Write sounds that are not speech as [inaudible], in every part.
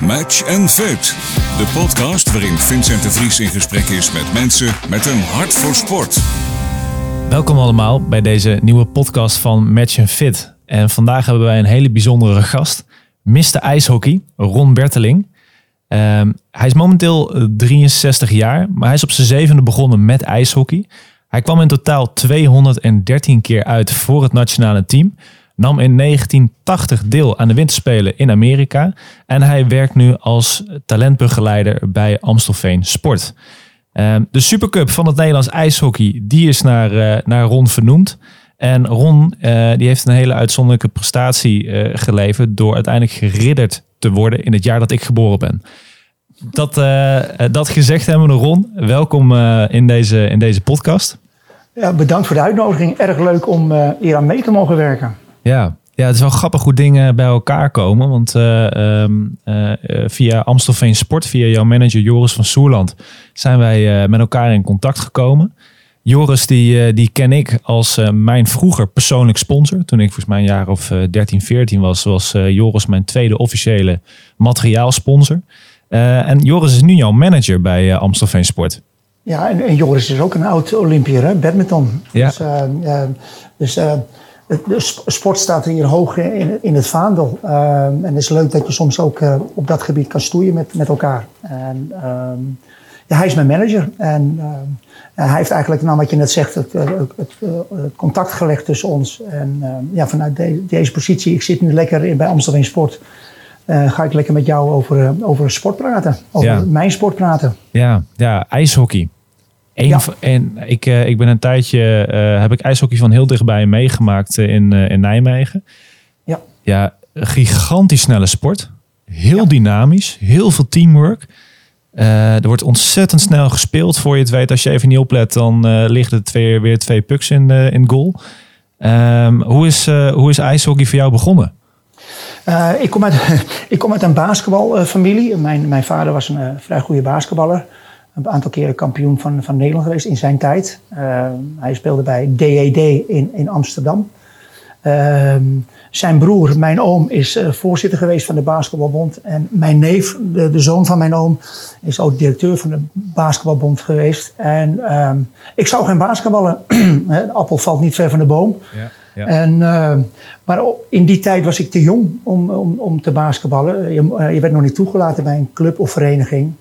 Match and Fit. De podcast waarin Vincent de Vries in gesprek is met mensen met een hart voor sport. Welkom allemaal bij deze nieuwe podcast van Match and Fit. En vandaag hebben wij een hele bijzondere gast. Mr. IJshockey, Ron Berteling. Ehm, hij is momenteel 63 jaar, maar hij is op zijn zevende begonnen met ijshockey. Hij kwam in totaal 213 keer uit voor het nationale team nam in 1980 deel aan de winterspelen in Amerika en hij werkt nu als talentbegeleider bij Amstelveen Sport. Ehm, de Supercup van het Nederlands ijshockey die is naar, uh, naar Ron vernoemd. En Ron uh, die heeft een hele uitzonderlijke prestatie uh, geleverd door uiteindelijk geridderd te worden in het jaar dat ik geboren ben. Dat, dat gezegd hebben we Ron, welkom in, deze, in deze podcast. Ja, bedankt voor de uitnodiging. Erg leuk om hier aan mee te mogen werken. Ja. ja, het is wel grappig hoe dingen bij elkaar komen. Want uh, um, uh, via Amstelveen Sport, via jouw manager Joris van Soerland, zijn wij uh, met elkaar in contact gekomen. Joris, die, die ken ik als mijn vroeger persoonlijk sponsor. Toen ik volgens mij een jaar of 13, 14 was, was Joris mijn tweede officiële materiaalsponsor. en Joris is nu jouw manager bij Amstelveen Sport. Ja, en, en, Joris is ook een oud Olympier, badminton. Ja. Dus, dus de sport staat hier hoog in, in het vaandel. Uh, en het is leuk dat je soms ook uh, op dat gebied kan stoeien met, met elkaar. En, uh, ja, hij is mijn manager. En ehm, hij heeft eigenlijk, nou wat je net zegt, het, het, het, het contact gelegd tussen ons. En ehm, ja, vanuit de, deze positie, ik zit nu lekker in, bij Amsterdam Sport. Uh, ga ik lekker met jou over, over sport praten. Over ja. mijn sport praten. Ja, ja ijshockey. Een en ik, uh, ik ben een tijdje, uh, heb ik ijshockey van heel dichtbij meegemaakt uh, in, in Nijmegen. Ja. Ja, gigantisch snelle sport. Heel ja. dynamisch, heel veel teamwork. er wordt ontzettend snel gespeeld. Voor je het weet, als je even niet oplet, dan liggen er twee, weer twee pucks in, in goal. Um, hoe, is, hoe is ijshockey voor jou begonnen? ik, kom uit, [laughs] ik kom uit een basketbalfamilie. Mijn, mijn vader was een vrij goede basketballer een aantal keren kampioen van, van Nederland geweest in zijn tijd. Uh, hij speelde bij DED in, in Amsterdam. Uh, zijn broer, mijn oom, is uh, voorzitter geweest van de Basketbalbond. En mijn neef, de, de, zoon van mijn oom, is ook directeur van de Basketbalbond geweest. En ehm, ik zou geen basketballen. [clears throat] de appel valt niet ver van de boom. Ja, ja. En, ehm, maar in die tijd was ik te jong om, om, om te basketballen. Je, je werd nog niet toegelaten bij een club of vereniging.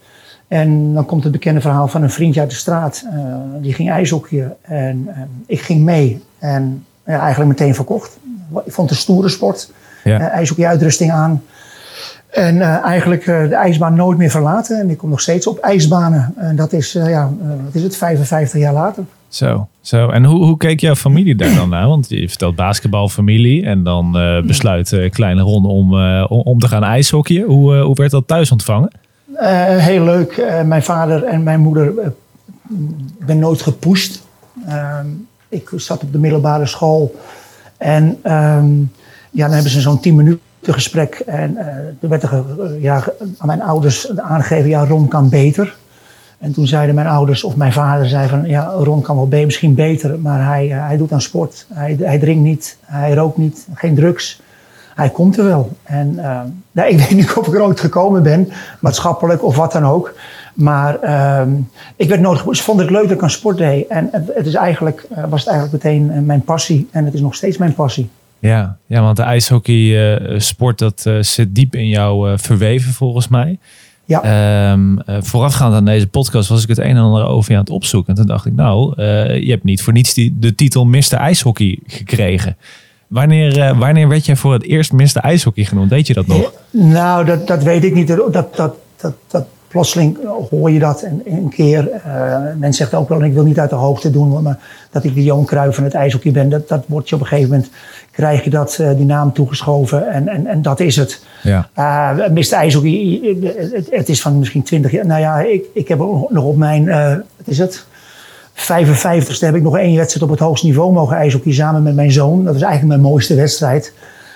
En dan komt het bekende verhaal van een vriendje uit de straat. Uh, die ging ijshockeyen en uh, ik ging mee. En ja, eigenlijk meteen verkocht. Ik vond het een stoere sport. Ja. Uh, ijshockey-uitrusting aan. En eigenlijk de ijsbaan nooit meer verlaten. En ik kom nog steeds op ijsbanen. En dat is, ja, wat is het, 55 jaar later. Zo, zo. En hoe, hoe keek jouw familie daar dan naar? Want je vertelt basketbalfamilie en dan besluit kleine Ron om, om te gaan ijshockeyen. Hoe, hoe werd dat thuis ontvangen? Uh, heel leuk. Uh, mijn vader en mijn moeder uh, ben nooit gepusht. Ehm, ik zat op de middelbare school en um, ja, dan hebben ze zo'n tien minuten gesprek. En werd er ja, aan mijn ouders aangegeven, ja, Ron kan beter. En toen zeiden mijn ouders of mijn vader zei van, ja, Ron kan wel misschien beter, maar hij, hij doet aan sport. Hij, hij drinkt niet, hij rookt niet, geen drugs hij komt er wel. En uh, nou, ik [laughs] weet niet of ik er ooit gekomen ben, maatschappelijk of wat dan ook. Maar uh, ik werd nodig, ze vonden het leuk dat ik aan sport deed. En het, het is eigenlijk, uh, was het eigenlijk meteen eh, mijn passie. En het is nog steeds mijn passie. Ja, ja want de ijshockey sport dat zit diep in jou verweven volgens mij. Ja. Um, voorafgaand aan deze podcast was ik het een en ander over je aan het opzoeken. En toen dacht ik, nou, je hebt niet voor niets die, de titel Mr. IJshockey gekregen. Wanneer, uh, wanneer werd jij voor het eerst Mr. IJshockey genoemd? Weet je dat nog? Nou, dat, dat weet ik niet. Dat, dat, dat, dat, plotseling hoor je dat en een keer. Uh, men zegt ook wel, ik wil niet uit de hoogte doen, maar dat ik de Johan Cruijff van het ijshockey ben. Dat, dat wordt je op een gegeven moment, krijg je dat, uh, die naam toegeschoven en, en, en dat is het. Ja. Uh, Mr. IJshockey, het, het, is van misschien twintig jaar. Nou ja, ik, ik heb nog op mijn, wat is het? 55ste heb ik nog één wedstrijd op het hoogste niveau mogen ijshockey samen met mijn zoon. Dat is eigenlijk mijn mooiste wedstrijd.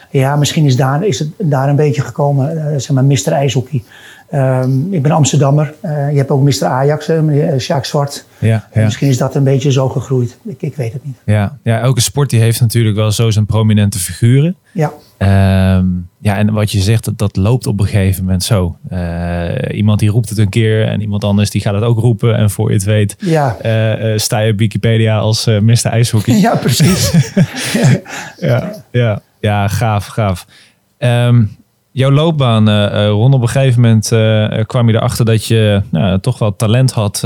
Ja, misschien is, daar, is het daar een beetje gekomen, uh, zeg maar, Mr. IJshockey. Um, ik ben Amsterdammer. Uh, je hebt ook Mr. Ajax, uh, Jacques Zwart. Ja, ja. Misschien is dat een beetje zo gegroeid. Ik, ik, weet het niet. Ja. ja, elke sport die heeft natuurlijk wel zo zijn prominente figuren. Ja. Um, ja, en wat je zegt, dat, dat loopt op een gegeven moment zo. Uh, iemand die roept het een keer en iemand anders die gaat het ook roepen. En voor je het weet ja. sta je op Wikipedia als Mr. IJshockey. [laughs] Ja, precies. [laughs] ja, ja, ja, gaaf, gaaf. Um, jouw loopbaan, uh, op een gegeven moment uh, kwam je erachter dat je nou, toch wel talent had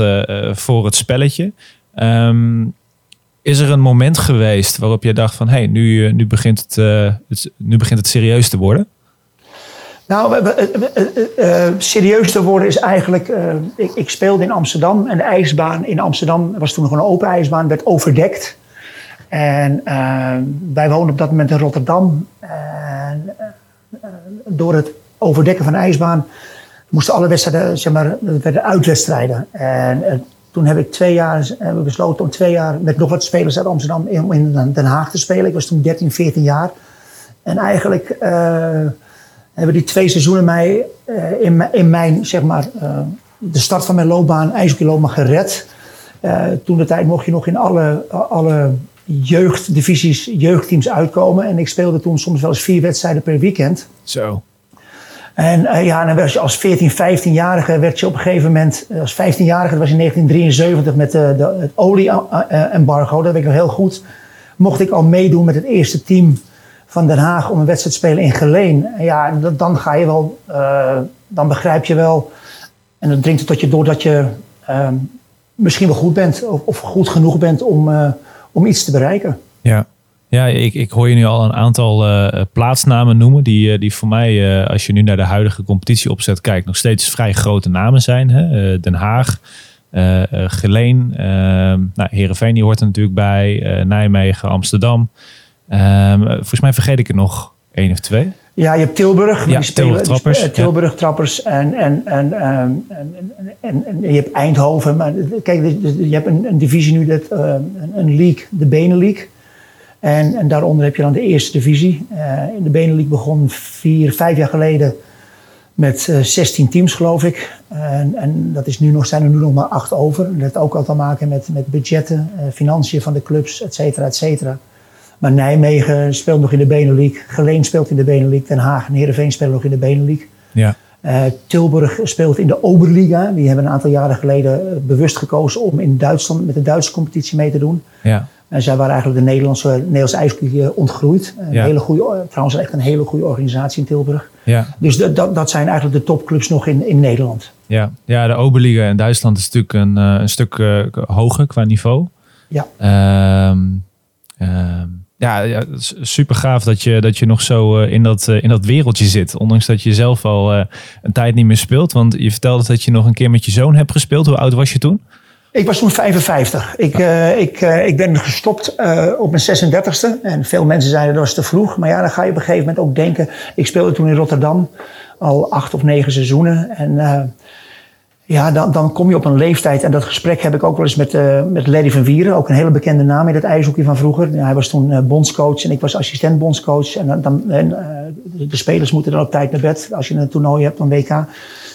voor het spelletje. Um, is er een moment geweest waarop je dacht van, hey, nu, nu, begint het, het, nu begint het serieus te worden? Nou, serieus te worden is eigenlijk, ik, ik, speelde in Amsterdam en de ijsbaan in Amsterdam was toen nog een open ijsbaan, werd overdekt. En wij woonden op dat moment in Rotterdam. En door het overdekken van de ijsbaan moesten alle wedstrijden, zeg maar, werden uitwedstrijden. En, en toen heb ik twee jaar, hebben we besloten om twee jaar met nog wat spelers uit Amsterdam in, in Den Haag te spelen. Ik was toen 13, 14 jaar. En eigenlijk uh, hebben die twee seizoenen mij in, in mijn, zeg maar, de start van mijn loopbaan, ijshockeyloopbaan gered. toen de tijd mocht je nog in alle, alle jeugddivisies, jeugdteams uitkomen. En ik speelde toen soms wel eens vier wedstrijden per weekend. Zo. En uh, ja, dan werd je als 14, 15-jarige werd je op een gegeven moment, eh, als 15-jarige, dat was in 1973 met de, de, het olie-embargo, dat weet ik nog heel goed, mocht ik al meedoen met het eerste team van Den Haag om een wedstrijd te spelen in Geleen. En ja, dan ga je wel, uh, dan begrijp je wel, en dan dringt het tot je door dat je uh, misschien wel goed bent of, of goed genoeg bent om om iets te bereiken. Ja, ja ik, ik hoor je nu al een aantal uh, plaatsnamen noemen. Die, uh, die voor mij, uh, als je nu naar de huidige competitieopzet kijkt, nog steeds vrij grote namen zijn. Hè? Den Haag, Geleen, nou, Heerenveen die hoort er natuurlijk bij. Nijmegen, Amsterdam. Ehm, volgens mij vergeet ik er nog één of twee. Ja, je hebt Tilburg. Ja, die Tilburg Trappers. Tilburg Trappers en, en, en, en, en, en, je hebt Eindhoven. Maar kijk, je hebt een, een divisie nu, dat, een league, de Benelink. En, en daaronder heb je dan de eerste divisie. in de Benelink begon vier, vijf jaar geleden met 16 teams, geloof ik. En, en dat is nu nog, zijn er nu nog maar acht over. Dat heeft ook al te maken met, met budgetten, financiën van de clubs, et cetera, et cetera. Maar Nijmegen speelt nog in de Benelink. Geleen speelt in de Benelink. Den Haag en Heerenveen spelen nog in de Benelink. Ja. Uh, Tilburg speelt in de Oberliga. Die hebben een aantal jaren geleden bewust gekozen om in Duitsland met de Duitse competitie mee te doen. Ja. En zij waren eigenlijk de Nederlandse, Nederlandse ijshockey ontgroeid. Een Ja. hele goede, trouwens echt een hele goede organisatie in Tilburg. Ja. Dus dat, dat, dat zijn eigenlijk de topclubs nog in, in Nederland. Ja. ja, de Oberliga in Duitsland is natuurlijk een, eh, een stuk eh, hoger qua niveau. Ja. Ehm, ehm, ja, ja, het is super gaaf dat je, dat je nog zo eh, in, dat, eh, in dat wereldje zit. Ondanks dat je zelf al eh, een tijd niet meer speelt. Want je vertelde dat je nog een keer met je zoon hebt gespeeld. Hoe oud was je toen? Ik was toen 55. Ik, ik, ik ben gestopt op mijn 36e. En veel mensen zeiden dat was te vroeg. Maar ja, dan ga je op een gegeven moment ook denken. Ik speelde toen in Rotterdam al acht of negen seizoenen. En ja, dan, dan kom je op een leeftijd. En dat gesprek heb ik ook wel eens met, eh met Larry van Wieren. Ook een hele bekende naam in het ijshockey van vroeger. Hij was toen eh, bondscoach en ik was assistent bondscoach. En, dan- dan, en, eh, de, spelers moeten dan op tijd naar bed. Als je een toernooi hebt, een WK.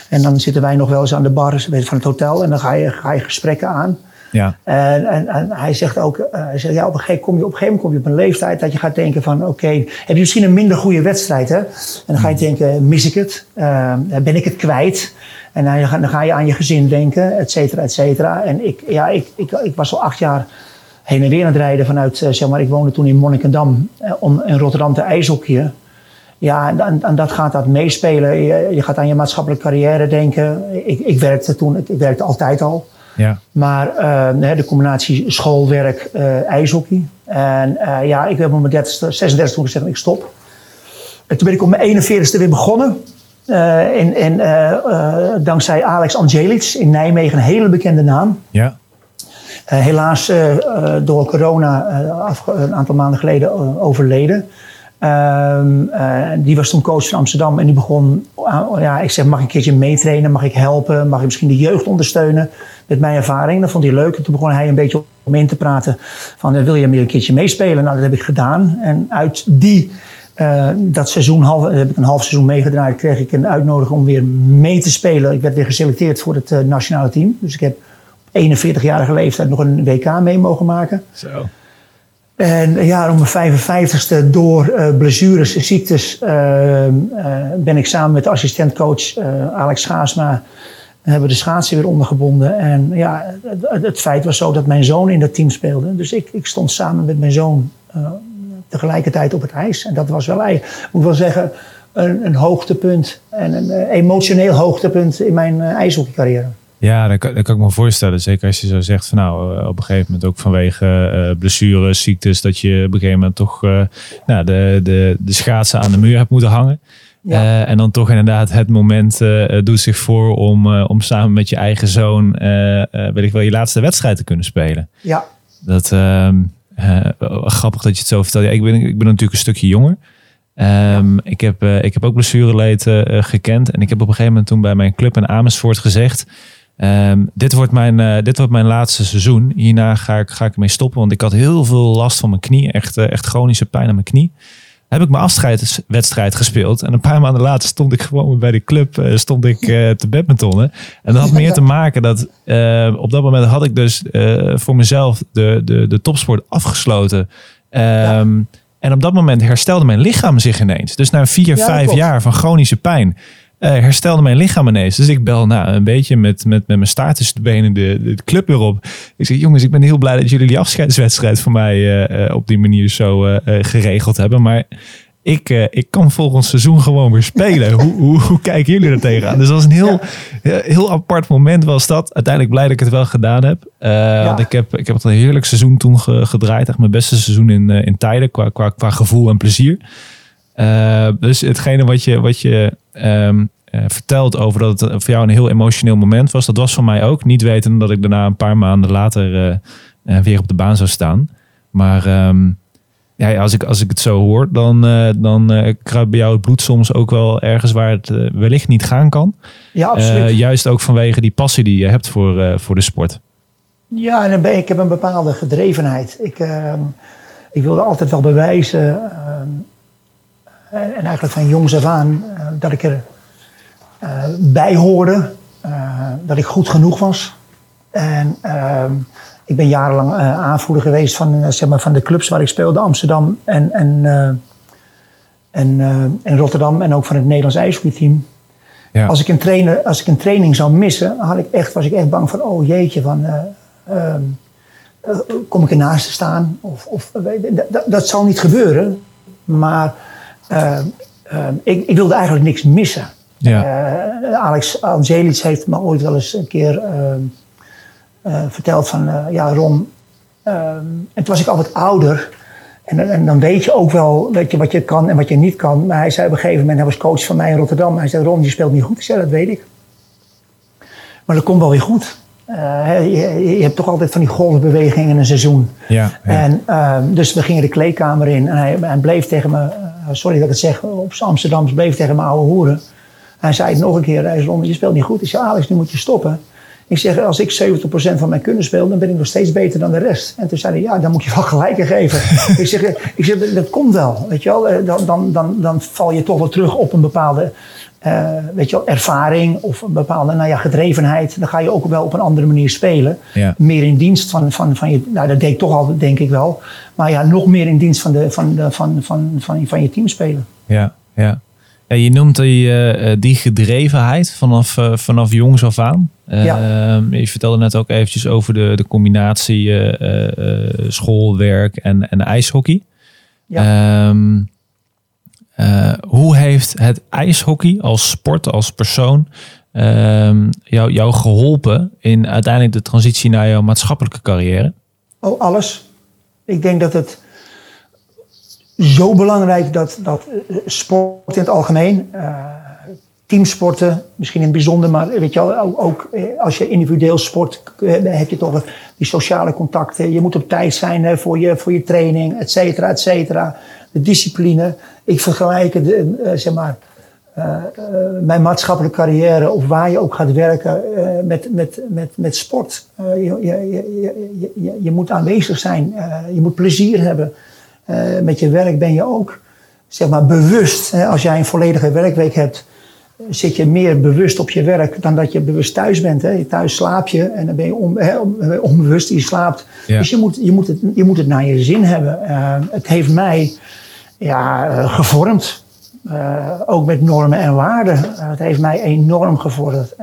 En dan zitten wij nog wel eens aan de bar van het hotel. En dan ga je, ga je gesprekken aan. Ja, En, en, en hij zegt ook, eh, hij zegt, ja, op, een gegeven, kom je, op een gegeven moment kom je op een leeftijd dat je gaat denken van, oké, heb je misschien een minder goede wedstrijd, hè? En dan ga je denken, mis ik het? Eh, ben ik het kwijt? En dan ga, dan ga je aan je gezin denken, et cetera, et cetera. En ik, ja, ik, ik, ik was al acht jaar heen en weer aan het rijden vanuit, eh, zeg maar, ik woonde toen in Monnikendam, eh, om in Rotterdam te ijshockeyen. Ja, en, en, en dat gaat dat meespelen. Je, je gaat aan je maatschappelijke carrière denken. Ik, ik werkte toen, ik, ik werkte altijd al. ja, Maar eh, de combinatie schoolwerk, eh ijshockey. En ja, ik heb op mijn 30, 36 toen gezegd, ik stop. En toen ben ik op mijn 41ste weer begonnen. Eh, in, eh, eh, dankzij Alex Angelic in Nijmegen, een hele bekende naam. ja, helaas door corona een aantal maanden geleden overleden. Ehm, eh, die was toen coach van Amsterdam en die begon, ja, ik zeg, mag ik een keertje meetrainen? Mag ik helpen? Mag ik misschien de jeugd ondersteunen met mijn ervaring? Dat vond hij leuk. En toen begon hij een beetje om in te praten van, wil je meer een keertje meespelen? Nou, dat heb ik gedaan. En uit die Uh, dat seizoen half, heb ik een half seizoen meegedraaid. Kreeg ik een uitnodiging om weer mee te spelen. Ik werd weer geselecteerd voor het uh, nationale team. Dus ik heb op 41-jarige leeftijd nog een WK mee mogen maken. Zo. En ja, om mijn 55ste door uh, blessures, ziektes, ben ik samen met assistentcoach Alex Schaasma hebben de schaatsen weer ondergebonden. En ja, het, het, feit was zo dat mijn zoon in dat team speelde. Dus ik, ik stond samen met mijn zoon tegelijkertijd op het ijs. En dat was wel, ik moet wel zeggen, een, een hoogtepunt. En een uh, emotioneel hoogtepunt in mijn uh, ijshockeycarrière. Ja, dat kan, dat kan, ik me voorstellen. Zeker als je zo zegt van nou, uh, op een gegeven moment ook vanwege uh, blessures, ziektes, dat je op een gegeven moment toch uh, nou, de, de, de schaatsen aan de muur hebt moeten hangen. Ja. en dan toch inderdaad het moment doet zich voor om, om samen met je eigen zoon, weet ik wel, je laatste wedstrijd te kunnen spelen. Ja. Dat, ehm, grappig dat je het zo vertelt. Ja, ik, ben, ik ben natuurlijk een stukje jonger. Um, ik, heb, uh, ik heb ook blessureleed uh, gekend. En ik heb op een gegeven moment toen bij mijn club in Amersfoort gezegd... Um, dit, wordt mijn, dit wordt mijn laatste seizoen. Hierna ga ik, ga ik ermee stoppen. Want ik had heel veel last van mijn knie. Echt, echt chronische pijn aan mijn knie heb ik mijn afscheidswedstrijd gespeeld. En een paar maanden later stond ik gewoon bij de club uh, stond ik, uh, te badmintonnen. En dat had meer te maken dat uh, op dat moment had ik dus voor mezelf de, de, de topsport afgesloten. Um, ja. En op dat moment herstelde mijn lichaam zich ineens. Dus na vier, ja, vijf jaar van chronische pijn herstelde mijn lichaam ineens. Dus ik bel nou, een beetje met, met, met mijn staart tussen de benen de, de club weer op. Ik zeg, jongens, ik ben heel blij dat jullie die afscheidswedstrijd voor mij uh, uh, op die manier zo geregeld hebben. Maar ik, ik kan volgend seizoen gewoon weer spelen. hoe, [laughs] hoe, hoe kijken jullie er tegenaan? Dus dat was een heel, ja. heel apart moment was dat. Uiteindelijk blij dat ik het wel gedaan heb. Ja. Want ik heb, ik heb het een heerlijk seizoen toen ge, gedraaid. Echt mijn beste seizoen in, in tijden qua, qua, qua gevoel en plezier. Dus hetgene wat je, wat je um, uh, vertelt over dat het voor jou een heel emotioneel moment was, dat was voor mij ook. Niet weten dat ik daarna een paar maanden later uh, weer op de baan zou staan. Maar um, ja, als, ik, als ik het zo hoor, dan, dan kruipt bij jou het bloed soms ook wel ergens waar het wellicht niet gaan kan. Ja, absoluut. juist ook vanwege die passie die je hebt voor, voor de sport. Ja, en ik heb een bepaalde gedrevenheid. Ik, ehm, ik wilde altijd wel bewijzen en eigenlijk van jongs af aan, uh, dat ik er uh, bij hoorde. Uh, dat ik goed genoeg was. En ehm, ik ben jarenlang aanvoerder geweest van, zeg maar van de clubs waar ik speelde, Amsterdam en, en, en, en Rotterdam. En ook van het Nederlands ijshockeyteam. Ja. Als, ik een trainer, als ik een training zou missen, had ik echt, was ik echt bang van, oh jeetje, van, kom ik ernaast te staan? Of, of, dat, zal niet gebeuren. Maar uh, ik, ik, wilde eigenlijk niks missen. Ja. Uh, Alex Angelits heeft me ooit wel eens een keer verteld van... ja, Ron... en toen was ik al wat ouder. En, en, dan weet je ook wel weet je, wat je kan en wat je niet kan. Maar hij zei op een gegeven moment... Hij was coach van mij in Rotterdam. Hij zei, Ron, je speelt niet goed. Ik zei, dat weet ik. Maar dat komt wel weer goed. Uh, je, je, hebt toch altijd van die golfbewegingen in een seizoen. Ja, ja. En, uh, dus we gingen de kleedkamer in en hij, hij bleef tegen me, uh, sorry dat ik het zeg, op Amsterdam bleef tegen mijn oude hoeren. Hij zei het nog een keer, hij zei, je speelt niet goed. Ik zei, Alex, nu moet je stoppen. Ik zeg, als ik 70% van mijn kunnen speel, dan ben ik nog steeds beter dan de rest. En toen zei hij, ja, dan moet je wel gelijk geven. [laughs] ik, zeg, ik zeg, dat komt wel, weet je wel. Dan, dan, dan, dan val je toch wel terug op een bepaalde uh, weet je wel, ervaring of een bepaalde nou ja, gedrevenheid. Dan ga je ook wel op een andere manier spelen. Ja. Meer in dienst van, van, van je, nou dat deed ik toch al, denk ik wel. Maar ja, nog meer in dienst van, de, van, de, van, van, van, van je team spelen. Ja, ja. Ja je noemt die, uh, die gedrevenheid vanaf, uh, vanaf jongs af aan. Ja. Je vertelde net ook eventjes over de, de combinatie schoolwerk en, en ijshockey. Ja. Um, uh, hoe heeft het ijshockey als sport, als persoon, uh, jou, jou geholpen in uiteindelijk de transitie naar jouw maatschappelijke carrière? Oh, alles. Ik denk dat het zo belangrijk dat, dat sport in het algemeen, uh, teamsporten misschien in het bijzonder, maar weet je wel, ook als je individueel sport, heb je toch die sociale contacten. Je moet op tijd zijn voor je, voor je training, et cetera, et cetera. De discipline. Ik vergelijk het, zeg maar, mijn maatschappelijke carrière of waar je ook gaat werken met, met, met, met sport. je, je, je, je moet aanwezig zijn, je moet plezier hebben. Met je werk ben je ook zeg maar bewust, hè, als jij een volledige werkweek hebt, zit je meer bewust op je werk dan dat je bewust thuis bent. Hè. Thuis slaap je en dan ben je on, hè, onbewust, je slaapt. Ja. Dus je moet, je, moet het, je moet het naar je zin hebben. Uh, het heeft mij ja, gevormd. Uh, ook met normen en waarden. het heeft mij enorm gevorderd,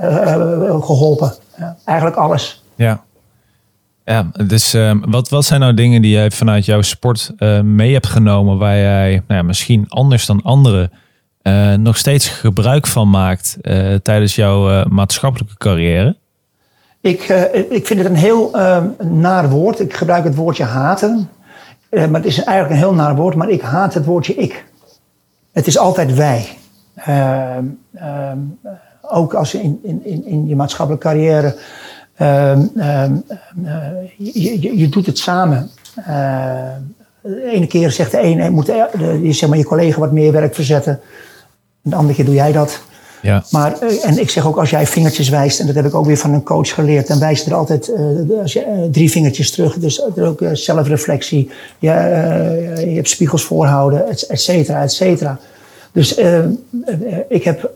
geholpen. eigenlijk alles. Ja. Ja, dus uh, wat, wat zijn nou dingen die jij vanuit jouw sport uh, mee hebt genomen waar jij nou ja, misschien anders dan anderen uh, nog steeds gebruik van maakt tijdens jouw maatschappelijke carrière? Ik, ik vind het een heel naar woord. Ik gebruik het woordje haten. maar het is eigenlijk een heel naar woord, maar ik haat het woordje ik. Het is altijd wij. Ehm, ehm, ook als je in, in, in je maatschappelijke carrière Um, um, uh, je, je, doet het samen. Uh, de ene keer zegt de ene, moet de, de, zeg maar, je collega wat meer werk verzetten. De andere keer doe jij dat. Ja. Maar, en ik zeg ook, als jij vingertjes wijst, en dat heb ik ook weer van een coach geleerd, dan wijst er altijd uh, als je, drie vingertjes terug. Dus er ook zelfreflectie, je, je hebt spiegels voorhouden, et, et cetera, et cetera. Dus ik heb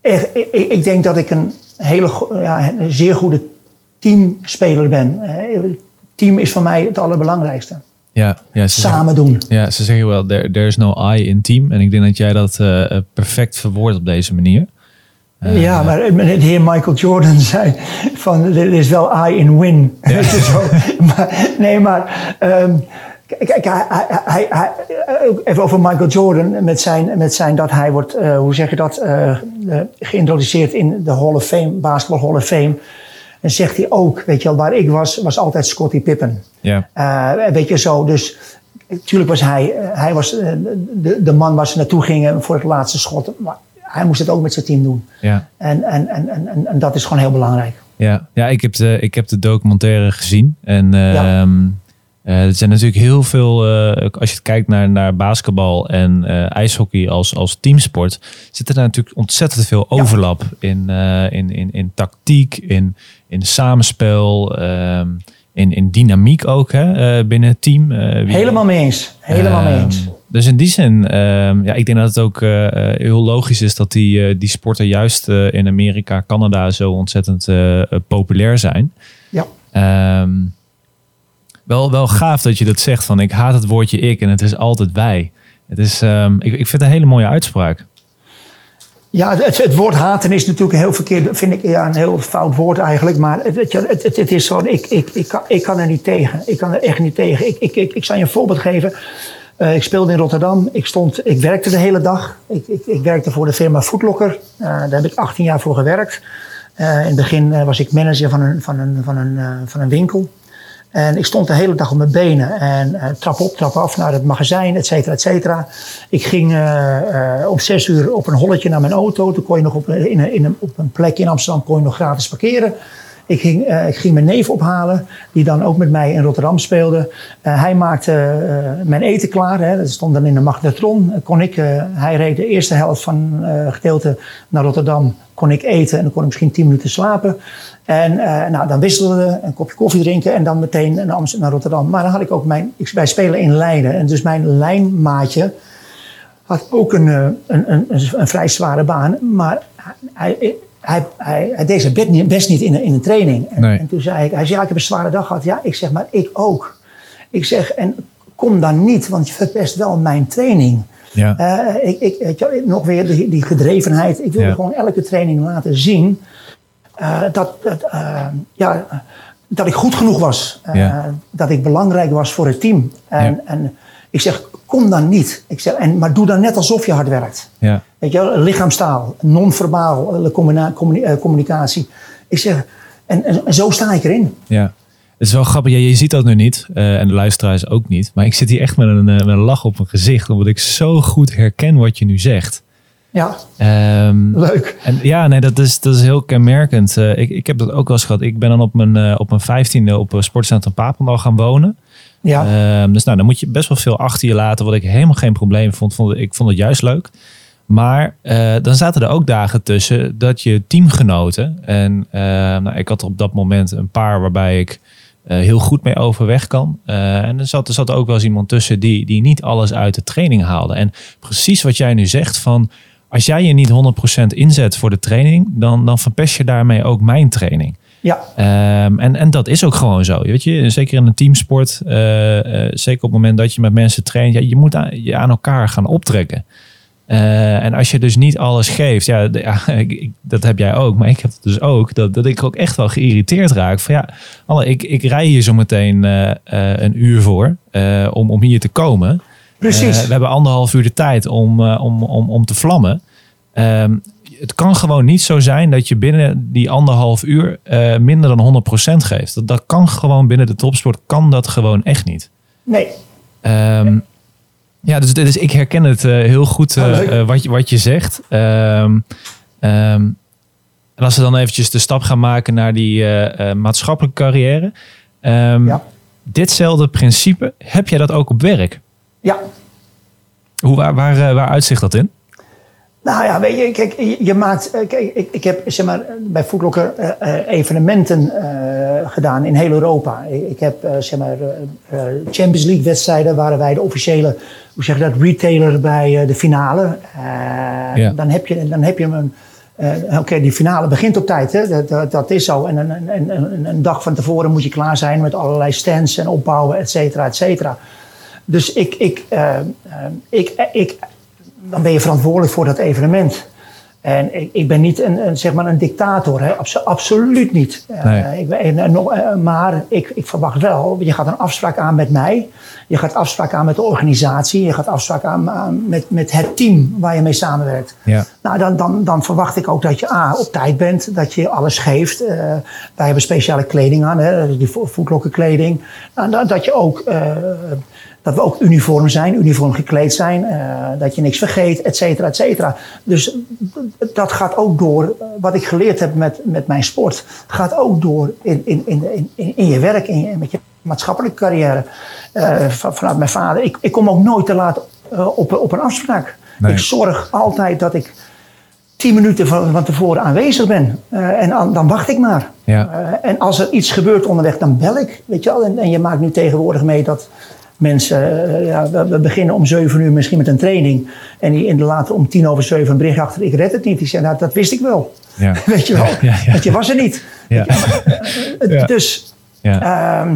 echt, ik, ik denk dat ik een hele, ja, een zeer goede teamspeler ben. Team is voor mij het allerbelangrijkste. Ja, ja, Samen doen. Ja, ze zeggen wel, there, there is no I in team. En ik denk dat jij dat uh, perfect verwoordt op deze manier. Uh, ja, maar de heer Michael Jordan [laughs] zei van, er is wel I in win. Ja. [laughs] maar, nee, maar... Um, Kijk, hij, hij, hij, even over Michael Jordan met zijn, met zijn dat hij wordt, uh, hoe zeg je dat, uh, geïntroduceerd in de Hall of Fame, Basketball Hall of Fame. En zegt hij ook, weet je wel, waar ik was, was altijd Scottie Pippen. Ja. Uh, weet je zo, dus natuurlijk was hij, hij was de, de man waar ze naartoe gingen voor het laatste schot. Maar hij moest het ook met zijn team doen. Ja. En, en, en, en, en dat is gewoon heel belangrijk. Ja, ja ik, heb de, ik heb de documentaire gezien. En ja. um, uh, er zijn natuurlijk heel veel, uh, als je kijkt naar, naar basketbal en uh, ijshockey als, als teamsport, zit er natuurlijk ontzettend veel overlap ja. in, in, in, in tactiek, in, in samenspel, um, in, in dynamiek ook hè, binnen het team. Helemaal mee eens. Helemaal mee eens. Dus in die zin, um, ja, ik denk dat het ook heel logisch is dat die, die sporten juist in Amerika, Canada zo ontzettend populair zijn. Ja. Um, wel, wel gaaf dat je dat zegt van ik haat het woordje ik en het is altijd wij. Het is, um, ik, ik vind het een hele mooie uitspraak. Ja, het, woord haten is natuurlijk heel verkeerd, vind ik ja, een heel fout woord eigenlijk. Maar het, het, het, is zo, ik, ik, ik, kan, ik kan er niet tegen. Ik kan er echt niet tegen. Ik, ik, ik, ik zal je een voorbeeld geven. Uh, ik speelde in Rotterdam. Ik, stond, ik werkte de hele dag. Ik, ik, ik werkte voor de firma Foodlocker. Uh, daar heb ik 18 jaar voor gewerkt. Uh, in het begin was ik manager van een, van een, van een, van een winkel. En ik stond de hele dag op mijn benen en uh, trap op, trap af naar het magazijn, et cetera, et cetera. Ik ging uh, om zes uur op een holletje naar mijn auto. Toen kon je nog op, in in op een plek in Amsterdam kon je nog gratis parkeren. Ik ging, ik ging mijn neef ophalen, die dan ook met mij in Rotterdam speelde. hij maakte mijn eten klaar, hè. dat stond dan in de magnetron. Kon ik, hij reed de eerste helft van gedeelte naar Rotterdam. Kon ik eten en dan kon ik misschien tien minuten slapen. En nou, dan wisselden we een kopje koffie drinken en dan meteen naar, Amsterdam, naar Rotterdam. Maar dan had ik ook mijn, ik, wij spelen in Leiden. En dus mijn lijnmaatje had ook een, een, een, een vrij zware baan. Maar hij, hij, hij, hij deed zijn best niet, best niet in, in een training. En, nee. en toen zei ik, hij zei, ja, ik heb een zware dag gehad. Ja, ik zeg, maar ik ook. Ik zeg, en kom dan niet, want je verpest wel mijn training. Ja. Uh, ik, ik, nog weer die, die gedrevenheid. Ik wilde Ja. gewoon elke training laten zien uh, dat, uh, ja, dat ik goed genoeg was. Ja. Dat ik belangrijk was voor het team. En, en ik zeg, kom dan niet. Ik zeg, en, maar doe dan net alsof je hard werkt. Ja. Weet je lichaamstaal, non-verbaal communi- eh, communicatie. Ik zeg, en, en, en zo sta ik erin. Ja. Het is wel grappig, ja, je ziet dat nu niet. eh, en de luisteraars ook niet. Maar ik zit hier echt met een, eh, met een lach op mijn gezicht. Omdat ik zo goed herken wat je nu zegt. Ja, Ehm, leuk. en ja, nee, dat is, dat is heel kenmerkend. Eh, ik, ik heb dat ook wel eens gehad. Ik ben dan op mijn, eh, op mijn vijftiende op eh, Sportcentrum Papendal gaan wonen. Ja, Ehm, dus nou, dan moet je best wel veel achter je laten. Wat ik helemaal geen probleem vond. vond ik vond het juist leuk. Maar eh, dan zaten er ook dagen tussen dat je teamgenoten. En eh, nou, ik had op dat moment een paar waarbij ik heel goed mee overweg kan. en er zat, er zat ook wel eens iemand tussen die, die niet alles uit de training haalde. En precies wat jij nu zegt van als jij je niet 100% inzet voor de training, dan, dan verpest je daarmee ook mijn training. Ja. Um, en, en dat is ook gewoon zo. Weet je, zeker in een teamsport, uh, uh, zeker op het moment dat je met mensen traint, ja, je moet aan, je aan elkaar gaan optrekken. Uh, en als je dus niet alles geeft, ja, ja [laughs] ik, dat heb jij ook, maar ik heb het dus ook, dat, dat ik ook echt wel geïrriteerd raak. Van ja, alle, ik, ik rij hier zo meteen een uur voor om, om hier te komen. Precies. we hebben anderhalf uur de tijd om, om, om, om te vlammen. Um, het kan gewoon niet zo zijn dat je binnen die anderhalf uur uh, minder dan 100% geeft. Dat, dat kan gewoon binnen de topsport, kan dat gewoon echt niet. Nee. Um, ja, dus, dus ik herken het uh, heel goed oh, wat, je, wat je zegt. Um, en als we dan eventjes de stap gaan maken naar die maatschappelijke carrière. Ja. Ditzelfde principe, heb jij dat ook op werk? Ja. Hoe, waar, waar, waar uitzicht dat in? Nou ja, weet je, kijk, je, maakt. Eh, kijk, ik, ik heb zeg maar, bij Footlocker uh, evenementen uh, gedaan in heel Europa. Ik, ik heb zeg maar, Champions League wedstrijden waren wij de officiële, hoe zeg je dat, retailer bij de finale. Ja. Dan heb je, dan heb je een. Oké, die finale begint op tijd, hè? Dat, dat, dat is zo. En een, een, een, een, dag van tevoren moet je klaar zijn met allerlei stands en opbouwen, et cetera, et cetera. Dus ik, ik, ik, ik dan ben je verantwoordelijk voor dat evenement. En ik, ik ben niet een, een, zeg maar een dictator, hè? absoluut niet. Eh, nee. Uh, ik ben, uh, maar ik, ik verwacht wel, je gaat een afspraak aan met mij. Je gaat afspraak aan met de organisatie. Je gaat afspraak aan, met, met het team waar je mee samenwerkt. Ja. Nou, dan, dan, dan verwacht ik ook dat je A, op tijd bent. Dat je alles geeft. Uh, wij hebben speciale kleding aan, hè? die voetklokkenkleding. Nou, dat je ook dat we ook uniform zijn, uniform gekleed zijn, uh, dat je niks vergeet, et cetera, et cetera. Dus dat gaat ook door, wat ik geleerd heb met, met mijn sport, gaat ook door in, in, in, in, in je werk, in je, met je maatschappelijke carrière. Uh, vanuit mijn vader. Ik, ik kom ook nooit te laat uh, op, op een afspraak. Nee. Ik zorg altijd dat ik tien minuten van, van tevoren aanwezig ben. Uh, en dan wacht ik maar. Ja. En als er iets gebeurt onderweg, dan bel ik. Weet je wel? En, en je maakt nu tegenwoordig mee dat mensen, uh, ja, we, we, beginnen om zeven uur misschien met een training. En die in de later om tien over zeven een bericht achter, ik red het niet. Die zei, nou, dat wist ik wel. Ja. [laughs] Weet je wel, ja, want je was er niet. Uh, [laughs] dus, ja. Uh,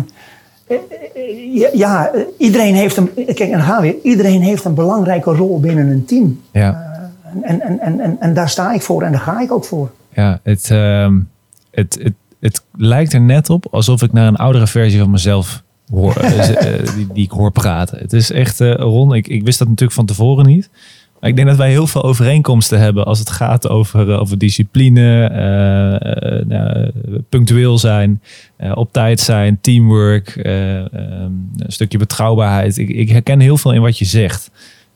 ja, iedereen heeft een, kijk, en gaan weer, iedereen heeft een belangrijke rol binnen een team. Ja. en, en, en, en, en daar sta ik voor en daar ga ik ook voor. Ja, het, um, het, het, het lijkt er net op alsof ik naar een oudere versie van mezelf hoor, [laughs] die, die, ik hoor praten. Het is echt, uh, Ron, ik, ik wist dat natuurlijk van tevoren niet. Maar ik denk dat wij heel veel overeenkomsten hebben als het gaat over, over discipline, uh, nou, punctueel zijn, op tijd zijn, teamwork, um, een stukje betrouwbaarheid. Ik, ik, herken heel veel in wat je zegt.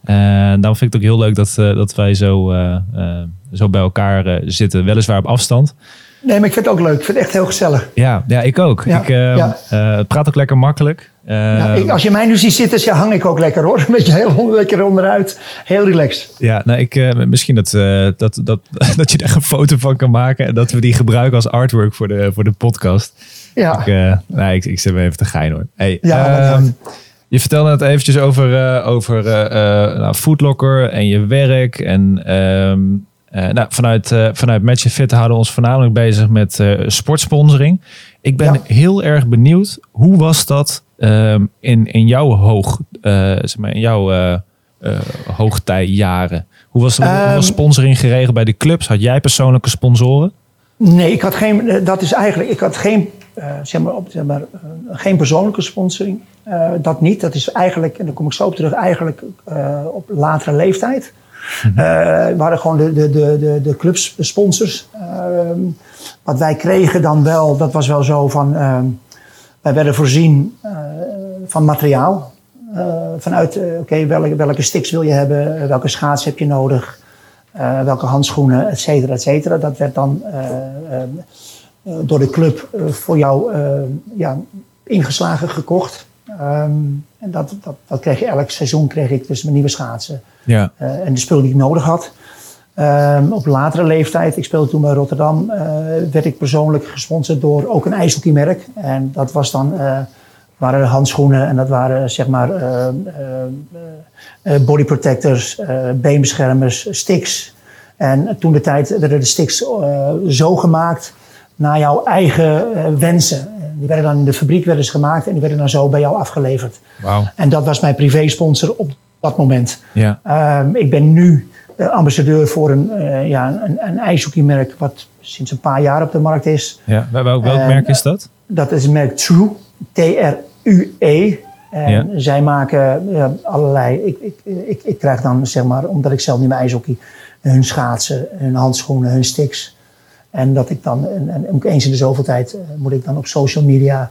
daarom vind ik het ook heel leuk dat, dat wij zo, zo bij elkaar zitten, weliswaar op afstand. Nee, maar ik vind het ook leuk. Ik vind het echt heel gezellig. Ja, ja ik ook. Ja, ik uh, ja. uh, het praat ook lekker makkelijk. Uh, ja, ik, als je mij nu ziet zitten, ja, hang ik ook lekker hoor. [laughs] Een beetje heel lekker onderuit. Heel relaxed. Ja, nou, ik, uh, misschien dat, dat, dat, [laughs] dat je daar een foto van kan maken. En dat we die gebruiken als artwork voor de, voor de podcast. Ja. Ik, nee, ik, ik zet me even te gein hoor. Hey, ja, um, je vertelde het eventjes over, over nou, Foodlocker en je werk. En um, uh, nou, vanuit, uh, vanuit Match Fit houden we ons voornamelijk bezig met uh, sportsponsoring. Ik ben ja. heel erg benieuwd, hoe was dat um, in, in jouw hoog, zeg maar, in jouw hoogtijjaren? Hoe was, um, hoe was sponsoring geregeld bij de clubs? Had jij persoonlijke sponsoren? Nee, ik had geen, dat is eigenlijk, ik had geen, zeg maar, op, zeg maar, geen persoonlijke sponsoring. dat niet, dat is eigenlijk, en daar kom ik zo op terug, eigenlijk op latere leeftijd. Uh, we hadden gewoon de, de, de, de, clubsponsors. Uh, wat wij kregen dan wel, dat was wel zo van. Uh, wij werden voorzien van materiaal. vanuit, oké, welke, welke sticks wil je hebben? welke schaats heb je nodig? welke handschoenen, et cetera, et cetera. Dat werd dan door de club voor jou ja, ingeslagen gekocht. Um, en dat, dat, dat kreeg je elk seizoen kreeg ik dus mijn nieuwe schaatsen. Ja. Uh, en de spullen die ik nodig had. Ehm, op latere leeftijd, ik speelde toen bij Rotterdam, eh, werd ik persoonlijk gesponsord door ook een ijshockeymerk. En dat was dan, eh, waren handschoenen en dat waren zeg maar eh, eh, eh, body protectors, eh, beenbeschermers, sticks. En toen de tijd werden de sticks eh, zo gemaakt naar jouw eigen eh, wensen. Die werden dan in de fabriek werden ze gemaakt en die werden dan zo bij jou afgeleverd. Wauw. En dat was mijn privé-sponsor op dat moment. Ja. Ehm, ik ben nu eh, ambassadeur voor een, eh, ja, een, een ijshockeymerk wat sinds een paar jaar op de markt is. ja. Wel- Welk, merk is dat? Dat is het merk True, T-R-U-E. En Ja. zij maken ja, allerlei. Ik, ik, ik, ik krijg dan, zeg maar, omdat ik zelf niet meer ijshockey, hun schaatsen, hun handschoenen, hun sticks. En dat ik dan, en, ook eens in de zoveel tijd, eh, moet ik dan op social media,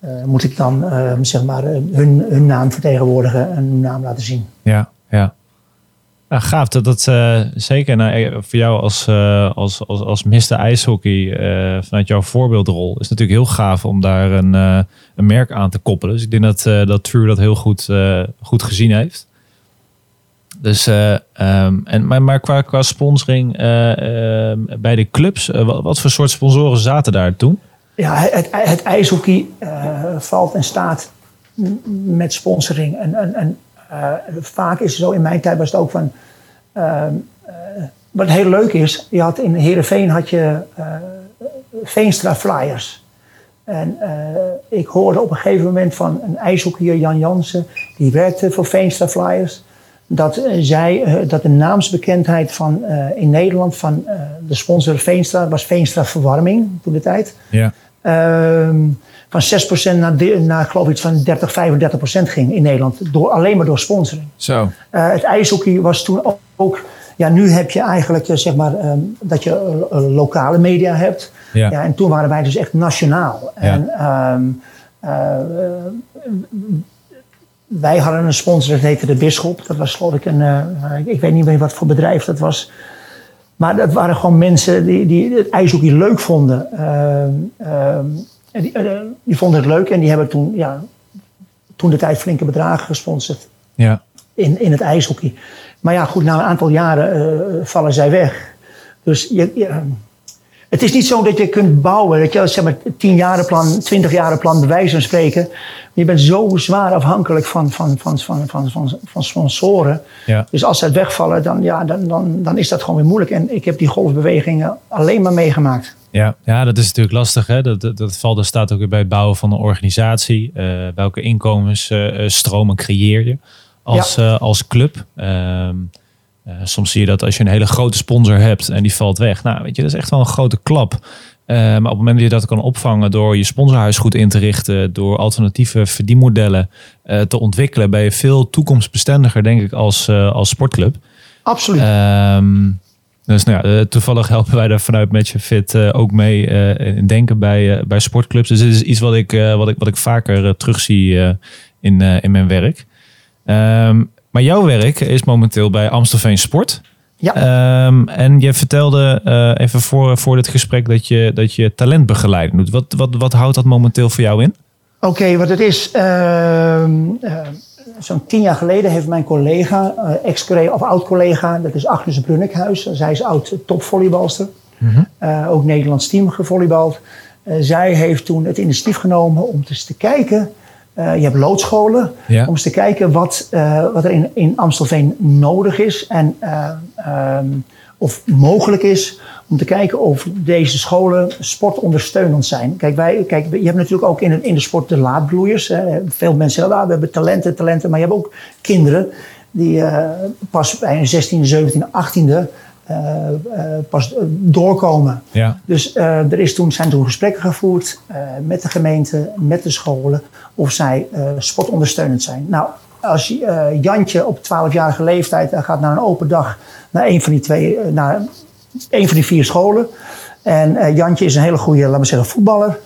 eh, moet ik dan, eh, zeg maar, eh, hun, hun naam vertegenwoordigen en hun naam laten zien. Ja, ja. Nou, gaaf dat dat zeker nou, voor jou als, als, als, als Mr. IJshockey, vanuit jouw voorbeeldrol, is natuurlijk heel gaaf om daar een, een merk aan te koppelen. Dus ik denk dat, dat True dat heel goed, goed gezien heeft. Dus, eh, ehm, en, maar, qua, sponsoring eh, ehm, bij de clubs, eh, wat, voor soort sponsoren zaten daar toen? Ja, het, het ijshockey valt en staat met sponsoring. En, en, en vaak is het zo, in mijn tijd was het ook van... ehm, eh, wat heel leuk is, je had in Heerenveen had je Veenstra Flyers. En ik hoorde op een gegeven moment van een ijshockeyer, Jan Jansen... die werkte voor Veenstra Flyers... dat, eh, zij, eh, dat de naamsbekendheid van, eh, in Nederland van de sponsor Veenstra... was Veenstra Verwarming toen de tijd... Ja. Ehm, van 6% naar, de- naar geloof ik van 30, 35% ging in Nederland. Door, alleen maar door sponsoring. Zo. Het ijshockey was toen ook, ja, nu heb je eigenlijk zeg maar ehm, dat je lokale media hebt. Ja. Ja, en toen waren wij dus echt nationaal. En ehm, eh, eh, wij hadden een sponsor, dat heette de Bisschop. Dat was geloof ik een, eh, ik- ik weet niet meer wat voor bedrijf dat was. Maar dat waren gewoon mensen die, die het ijshockey leuk vonden. Ehm, en die, eh, die vonden het leuk en die hebben toen, ja, toen de tijd flinke bedragen gesponsord Ja. in, in het ijshockey. Maar ja, goed, na een aantal jaren eh, vallen zij weg. Dus je, je, het is niet zo dat je kunt bouwen, dat je zeg maar tien jaren plan, twintig jaren plan bij wijze van spreken. Je bent zo zwaar afhankelijk van, van, van, van, van, van, van sponsoren. Ja. Dus als ze wegvallen, dan, ja, dan, dan, dan is dat gewoon weer moeilijk. En ik heb die golfbewegingen alleen maar meegemaakt. Ja, ja, dat is natuurlijk lastig. Hè? Dat, dat, dat valt, dat staat ook weer bij het bouwen van een organisatie. Eh, welke inkomensstromen creëer je als, eh, als club? Ehm, eh, soms zie je dat als je een hele grote sponsor hebt en die valt weg. Nou, weet je, dat is echt wel een grote klap. Eh, maar op het moment dat je dat kan opvangen door je sponsorhuis goed in te richten, door alternatieve verdienmodellen eh, te ontwikkelen, ben je veel toekomstbestendiger, denk ik, als, als sportclub. Absoluut. Ehm, dus nou ja, toevallig helpen wij daar vanuit Match Fit ook mee in denken bij, bij sportclubs. Dus dit is iets wat ik, wat ik, wat ik vaker terugzie eh, in, in mijn werk. Ehm, maar jouw werk is momenteel bij Amstelveen Sport. ja. Ehm, en je vertelde eh, even voor, voor dit gesprek dat je, dat je talentbegeleiding doet. Wat, wat, wat houdt dat momenteel voor jou in? Oké, wat het is. ehm, eh, Zo'n tien jaar geleden heeft mijn collega, eh, ex-collega of oud-collega, dat is Agnes Brunnikhuis. Zij is oud topvolleybalster. Eh, ook Nederlands team gevolleybald. Zij heeft toen het initiatief genomen om eens te kijken. Eh, je hebt loodscholen. Ja. Om eens te kijken wat, eh, wat er in, in Amstelveen nodig is. En eh, ehm, of mogelijk is om te kijken of deze scholen sportondersteunend zijn. Kijk, wij, kijk je hebt natuurlijk ook in, de- in de sport de laadbloeiers. Hè. Veel mensen zeggen, ah, we hebben talenten, talenten. Maar je hebt ook kinderen die pas bij een 16e, 17e, 18e eh, eh, pas eh, doorkomen. Ja. Dus eh, er is toen, zijn toen gesprekken gevoerd eh, met de gemeente, met de scholen, of zij eh, sportondersteunend zijn. Nou, als je, eh, Jantje op 12-jarige leeftijd eh, gaat naar een open dag naar een van die, twee, eh, naar een van die vier scholen. En eh, Jantje is een hele goede, laten we zeggen, voetballer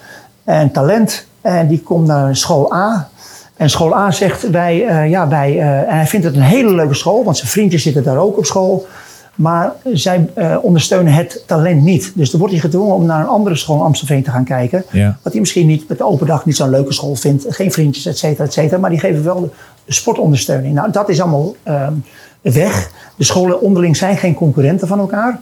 en talent. En die komt naar school A. En school A zegt wij, eh, ja, wij, eh, en hij vindt het een hele leuke school, want zijn vriendjes zitten daar ook op school. Maar zij uh, ondersteunen het talent niet. Dus dan wordt hij gedwongen om naar een andere school in Amstelveen te gaan kijken. Ja. Wat hij misschien niet met de open dag niet zo'n leuke school vindt. Geen vriendjes, et cetera, et cetera. Maar die geven wel de, de sportondersteuning. Nou, dat is allemaal uh, weg. De scholen onderling zijn geen concurrenten van elkaar.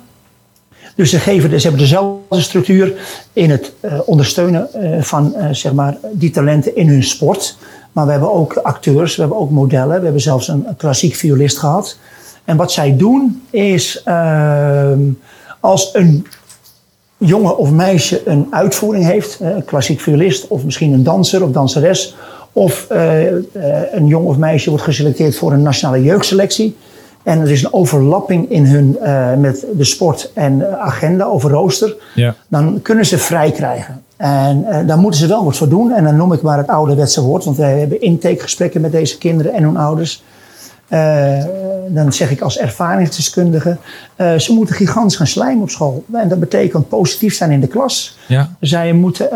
Dus ze, geven, ze hebben dezelfde structuur in het uh, ondersteunen uh, van zeg maar, die talenten in hun sport. Maar we hebben ook acteurs, we hebben ook modellen. We hebben zelfs een klassiek violist gehad. En wat zij doen is ehm, als een jongen of meisje een uitvoering heeft, een klassiek violist of misschien een danser of danseres, of een jong of meisje wordt geselecteerd voor een nationale jeugdselectie en er is een overlapping in hun uh, met de sport en agenda over rooster, ja. dan kunnen ze vrij krijgen. En uh, daar moeten ze wel wat voor doen. En dan noem ik maar het ouderwetse woord, want wij hebben intakegesprekken met deze kinderen en hun ouders. Uh, dan zeg ik als ervaringsdeskundige, ze moeten gigantisch gaan slijmen op school. En dat betekent positief zijn in de klas. Ja. Zij moeten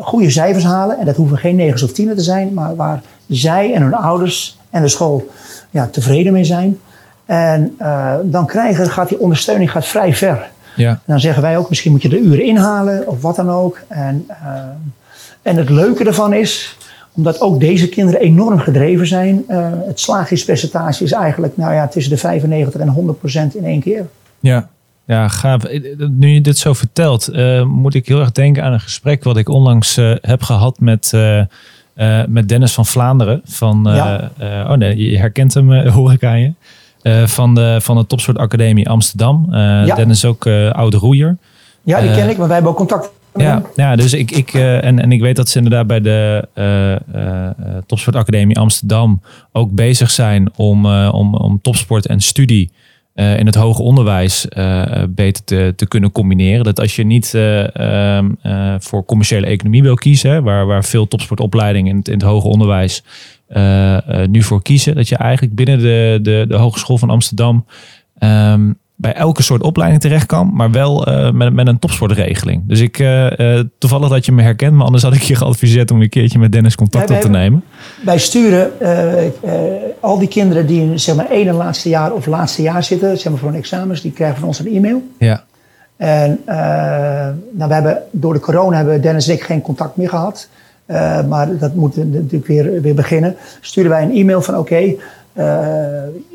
goede cijfers halen. En dat hoeven geen negens of tienen te zijn, maar waar zij en hun ouders en de school ja, tevreden mee zijn. En dan krijgen, gaat die ondersteuning gaat vrij ver. Ja. En dan zeggen wij ook, misschien moet je de uren inhalen of wat dan ook. En, en het leuke ervan is, omdat ook deze kinderen enorm gedreven zijn. Uh, het slagingspercentage is eigenlijk nou ja, tussen de 95 en 100 procent in één keer. Ja. Ja, gaaf. Nu je dit zo vertelt, moet ik heel erg denken aan een gesprek wat ik onlangs heb gehad met... Uh, met Dennis van Vlaanderen. Van, Ja. oh nee, je herkent hem, [laughs] hoor ik aan je. van, de, van de Topsport Academie Amsterdam. Ja. Dennis is ook oude roeier. Ja, die ken ik, maar wij hebben ook contact Ja, ja, dus ik, ik en, en ik weet dat ze inderdaad bij de Topsport Academie Amsterdam ook bezig zijn om, om, om topsport en studie uh, in het hoger onderwijs uh, beter te, te kunnen combineren. Dat als je niet uh, voor commerciële economie wil kiezen, hè, waar, waar veel topsportopleidingen in het, in het hoger onderwijs nu voor kiezen, dat je eigenlijk binnen de, de, de Hogeschool van Amsterdam um, bij elke soort opleiding terecht kan, maar wel uh, met, met een topsportregeling. Dus ik, uh, uh, toevallig dat je me herkent, maar anders had ik je geadviseerd om een keertje met Dennis contact op te wij- nemen. Wij sturen al die kinderen die in zeg maar, één en laatste jaar of laatste jaar zitten, zeg maar voor hun examens, die krijgen van ons een e-mail. Ja, En nou, we hebben, door de corona hebben Dennis en ik geen contact meer gehad. Maar dat moet natuurlijk weer, weer beginnen. Sturen wij een e-mail van oké, okay, uh,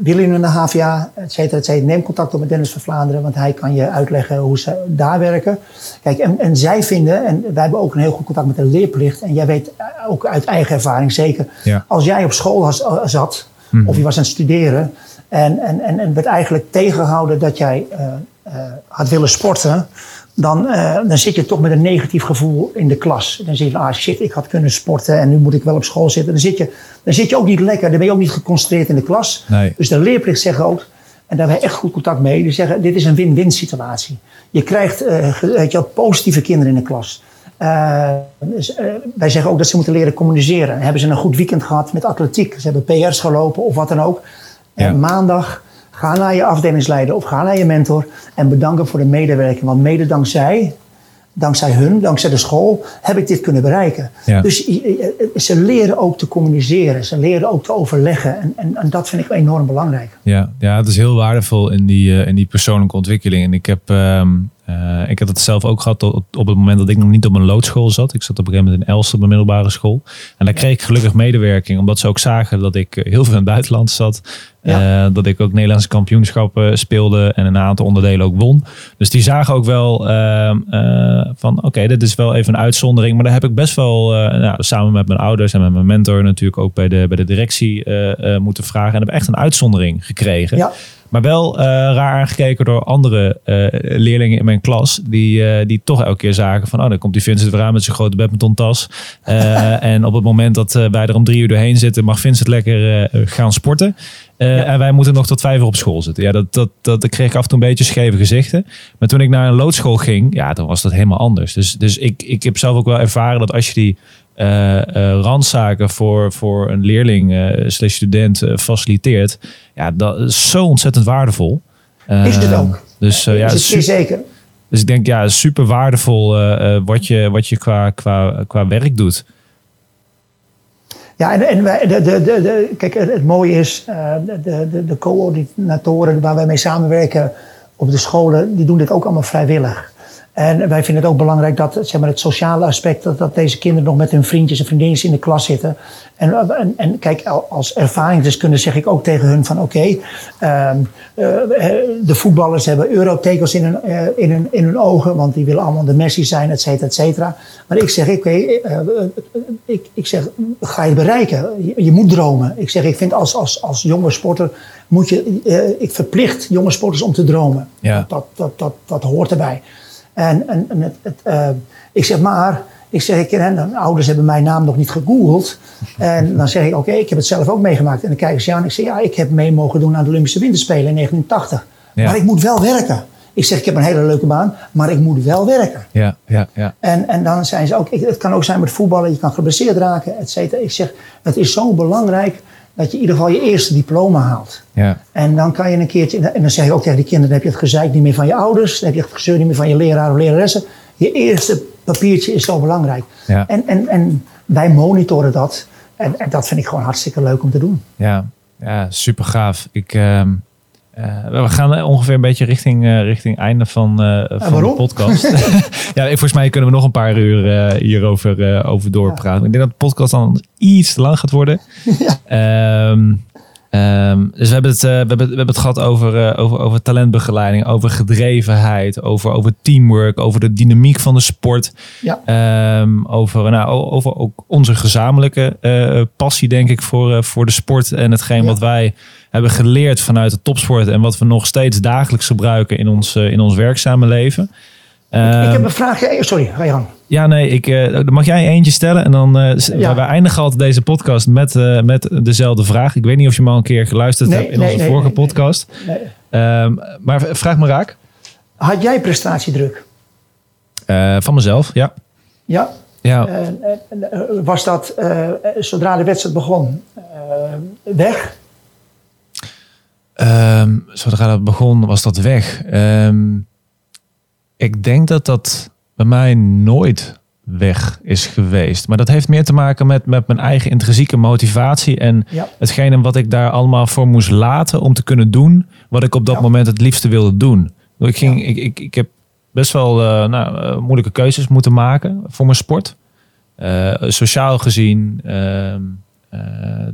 willen jullie naar de HVA, et cetera, et cetera. Neem contact op met Dennis van Vlaanderen, want hij kan je uitleggen hoe ze daar werken. Kijk, en, en zij vinden, en wij hebben ook een heel goed contact met de leerplicht. En jij weet ook uit eigen ervaring zeker, Ja. als jij op school was, zat, Mhm. of je was aan het studeren, en, en, en, en werd eigenlijk tegengehouden dat jij uh, uh, had willen sporten, dan, uh, dan zit je toch met een negatief gevoel in de klas. Dan zeg je van, ah shit, ik had kunnen sporten en nu moet ik wel op school zitten. Dan zit je, dan zit je ook niet lekker, dan ben je ook niet geconcentreerd in de klas. Nee. Dus de leerplicht zeggen ook, en daar hebben we echt goed contact mee, die zeggen, dit is een win-win situatie. Je krijgt weet je, positieve kinderen in de klas. Uh, dus, uh, wij zeggen ook dat ze moeten leren communiceren. Hebben ze een goed weekend gehad met atletiek? Ze hebben PR's gelopen of wat dan ook. Ja. En maandag ga naar je afdelingsleider of ga naar je mentor en bedanken voor de medewerking. Want mede dankzij, dankzij hun, dankzij de school, heb ik dit kunnen bereiken. Ja. Dus ze leren ook te communiceren. Ze leren ook te overleggen. En, en, en dat vind ik enorm belangrijk. Ja, ja, het is heel waardevol in die, uh, in die persoonlijke ontwikkeling. En ik heb, um, uh, ik heb het zelf ook gehad op, op het moment dat ik nog niet op een loodschool zat. Ik zat op een gegeven moment in Elst op een middelbare school. En daar kreeg ik gelukkig medewerking, omdat ze ook zagen dat ik heel veel in het buitenland zat. Ja. Uh, dat ik ook Nederlandse kampioenschappen speelde en een aantal onderdelen ook won. Dus die zagen ook wel uh, uh, van oké, okay, dit is wel even een uitzondering. Maar daar heb ik best wel nou, samen met mijn ouders en met mijn mentor natuurlijk ook bij de, bij de directie moeten vragen. En heb echt een uitzondering gekregen. Ja. Maar wel raar aangekeken door andere leerlingen in mijn klas. Die, die toch elke keer zagen van oh, dan komt die Vincent weer aan met zijn grote badmintontas. [laughs] en op het moment dat wij er om drie uur doorheen zitten, mag Vincent lekker gaan sporten. Ja. En wij moeten nog tot vijf uur op school zitten. Ja, dat, dat, dat, dat kreeg ik af en toe een beetje scheve gezichten. Maar toen ik naar een loodschool ging, ja, dan was dat helemaal anders. Dus, dus ik, ik heb zelf ook wel ervaren dat als je die randzaken voor, voor een leerling uh, slash student faciliteert, ja, dat is zo ontzettend waardevol. is het ook. Dus, ja, is het super, zeker. Dus ik denk, ja, super waardevol wat je, wat je qua, qua, qua werk doet. Ja, en, en wij, de, de, de, kijk, het, mooie is, eh, de, de, de coördinatoren waar wij mee samenwerken op de scholen, die doen dit ook allemaal vrijwillig. En wij vinden het ook belangrijk dat zeg maar, het sociale aspect, dat, dat deze kinderen nog met hun vriendjes en vriendinnetjes in de klas zitten. En, en, en kijk, al- als ervaringsdeskundige zeg ik ook tegen hun van oké, ehm, eh, de voetballers hebben eurotekels in hun, eh, in, hun, in hun ogen, want die willen allemaal de Messi zijn, et cetera, et cetera. Maar ik zeg, oké, eh, eh, ik, ik zeg, ga je bereiken? Je, je moet dromen. Ik zeg, ik vind als, als, als jonge sporter moet je, eh, ik verplicht jonge sporters om te dromen. Ja. Dat, dat, dat, dat hoort erbij. En, en, en het, het, eh, ik zeg maar, ik zeg, ik, de ouders hebben mijn naam nog niet gegoogeld. En dan zeg ik, oké, ik heb het zelf ook meegemaakt. En dan kijken ze aan en ik zeg, ja, ik heb mee mogen doen aan de Olympische Winterspelen in 1980. Ja. Maar ik moet wel werken. Ik zeg, ik heb een hele leuke baan, maar ik moet wel werken. Ja, ja, ja. En, en dan zijn ze ook, ik- het kan ook zijn met voetballen, je kan geblesseerd raken, et cetera. Ik zeg, het is zo belangrijk dat je in ieder geval je eerste diploma haalt. ja. En dan kan je een keertje, en dan zeg je ook tegen die kinderen, dan heb je het gezeik niet meer van je ouders, dan heb je het gezeur niet meer van je leraar of leraressen. Je eerste papiertje is zo belangrijk. Ja. En, en, en wij monitoren dat. En, en dat vind ik gewoon hartstikke leuk om te doen. Ja, ja super gaaf. Ik, ehm, eh, we gaan ongeveer een beetje richting, eh, richting einde van, eh, van de podcast. [laughs] ja, volgens mij kunnen we nog een paar uur eh, hierover eh, over doorpraten. Ik denk dat de podcast dan iets te lang gaat worden. [laughs] Ehm, ehm, dus we hebben, het, eh, we, hebben, we hebben het gehad over, eh, over, over talentbegeleiding, over gedrevenheid, over, over teamwork, over de dynamiek van de sport. Ja. Ehm, over, nou, over ook onze gezamenlijke eh, passie, denk ik, voor, eh, voor de sport. En hetgeen wat wij hebben geleerd vanuit de topsport. En wat we nog steeds dagelijks gebruiken in ons, eh, in ons werkzame leven. ik Ehm, heb een vraagje. eh, Sorry, ga je gang. ja, nee, ik, eh, mag jij eentje stellen. En dan Ja. wij eindigen altijd deze podcast met, met dezelfde vraag. Ik weet niet of je hem al een keer geluisterd Nee, hebt in nee, onze nee, vorige podcast. Nee. Ehm, maar vraag me raak. Had jij prestatiedruk? Van mezelf, ja. Ja. Ja, was dat zodra de wedstrijd begon weg? Ehm, zodra dat begon, was dat weg. Ehm, ik denk dat dat bij mij nooit weg is geweest. Maar dat heeft meer te maken met, met mijn eigen intrinsieke motivatie. En Ja. hetgene wat ik daar allemaal voor moest laten om te kunnen doen. Wat ik op dat Ja. moment het liefste wilde doen. Ik, ging, Ja. ik, ik, ik heb best wel eh, nou, eh, moeilijke keuzes moeten maken voor mijn sport. Eh, sociaal gezien. Eh,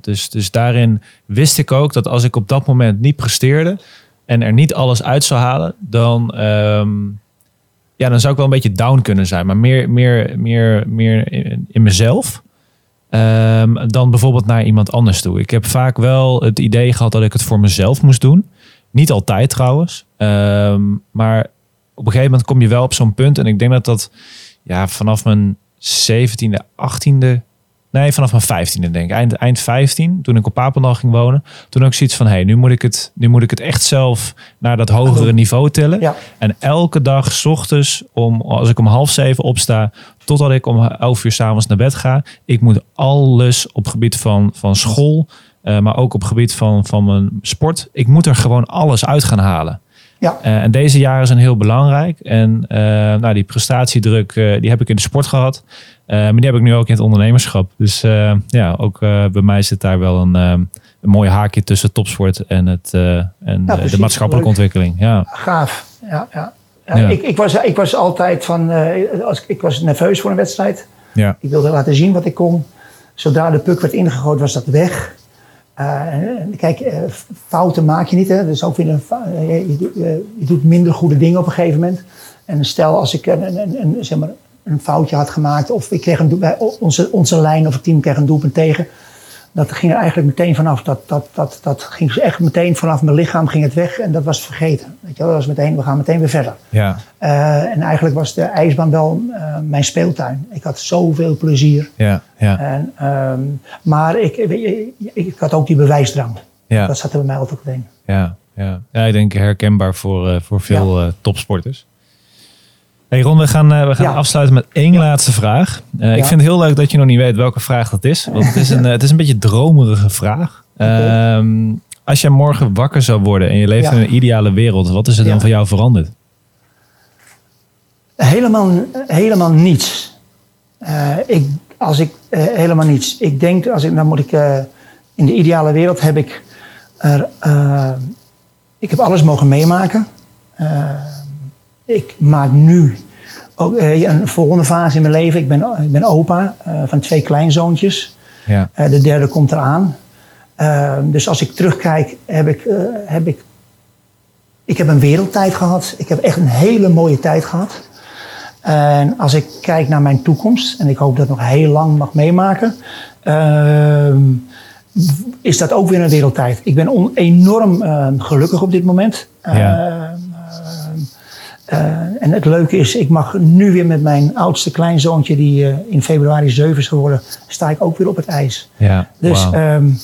dus, dus daarin wist ik ook dat als ik op dat moment niet presteerde en er niet alles uit zou halen, dan, ehm, ja, dan zou ik wel een beetje down kunnen zijn. Maar meer, meer, meer, meer in, in mezelf ehm, dan bijvoorbeeld naar iemand anders toe. Ik heb vaak wel het idee gehad dat ik het voor mezelf moest doen. Niet altijd trouwens. Ehm, maar op een gegeven moment kom je wel op zo'n punt. En ik denk dat dat ja, vanaf mijn 17e, 18e. Nee, vanaf mijn 15e denk ik. Eind, eind 15, toen ik op Papendal ging wonen. Toen ook zoiets van, hé, hey, nu, moet ik het, nu moet ik het echt zelf naar dat hogere niveau tillen. Ja. En elke dag, s ochtends, om, als ik om half zeven opsta, totdat ik om elf uur s'avonds naar bed ga. Ik moet alles op gebied van, van school, eh, maar ook op gebied van, van mijn sport. Ik moet er gewoon alles uit gaan halen. Ja. Eh, en deze jaren zijn heel belangrijk. En eh, nou, die prestatiedruk, die heb ik in de sport gehad. Eh, maar die heb ik nu ook in het ondernemerschap. Dus eh, ja, ook eh, bij mij zit daar wel een, een mooi haakje tussen topsport en, het, en de maatschappelijke Leuk. ontwikkeling. Ja, Gaaf. Ja, ja. Ik, ik, was, ik was altijd van, als, ik was nerveus voor een wedstrijd. ja, Ik wilde laten zien wat ik kon. Zodra de puck werd ingegooid, was dat weg. Kijk, fouten maak je niet. Hè? Dus ook weer een, je, doet- je doet minder goede dingen op een gegeven moment. En stel als ik een, een, een, zeg maar, een foutje had gemaakt, of ik kreeg een bij onze, onze lijn of het team kreeg een doelpunt tegen. Dat ging er eigenlijk meteen vanaf. Dat, dat, dat, dat ging echt meteen vanaf mijn lichaam ging het weg en dat was vergeten. Weet je wel? Dat was meteen, we gaan meteen weer verder. ja, Eh, en eigenlijk was de ijsbaan wel eh, mijn speeltuin. Ik had zoveel plezier. ja, ja, En, ehm, maar ik, ik, ik had ook die bewijsdrang. ja, Dat zat er bij mij altijd in. ja, ja. Ja, ik denk herkenbaar voor, eh, voor veel eh, topsporters. Hey Ron, we gaan, eh, we gaan Ja. afsluiten met één laatste vraag. Eh, Ik vind het heel leuk dat je nog niet weet welke vraag dat is. Want het is een, [laughs] het is een beetje een dromerige vraag. Ehm, als je morgen wakker zou worden en je leeft in een ideale wereld, wat is er dan voor jou veranderd? Helemaal, helemaal niets. Eh, ik, als ik helemaal niets. Ik denk, als ik, dan moet ik, in de ideale wereld heb ik, er, ik heb alles mogen meemaken. Ik maak nu ook eh, een volgende fase in mijn leven. Ik ben, ik ben opa eh, van twee kleinzoontjes. Ja. Eh, de derde komt eraan. Dus als ik terugkijk, heb ik, heb ik. Ik heb een wereldtijd gehad. Ik heb echt een hele mooie tijd gehad. En als ik kijk naar mijn toekomst, en ik hoop dat ik nog heel lang mag meemaken, uh, is dat ook weer een wereldtijd. Ik ben enorm gelukkig op dit moment. Ja. Uh, en het leuke is, ik mag nu weer met mijn oudste kleinzoontje, die uh, in februari 7 is geworden, sta ik ook weer op het ijs. Ja, dus wow. um,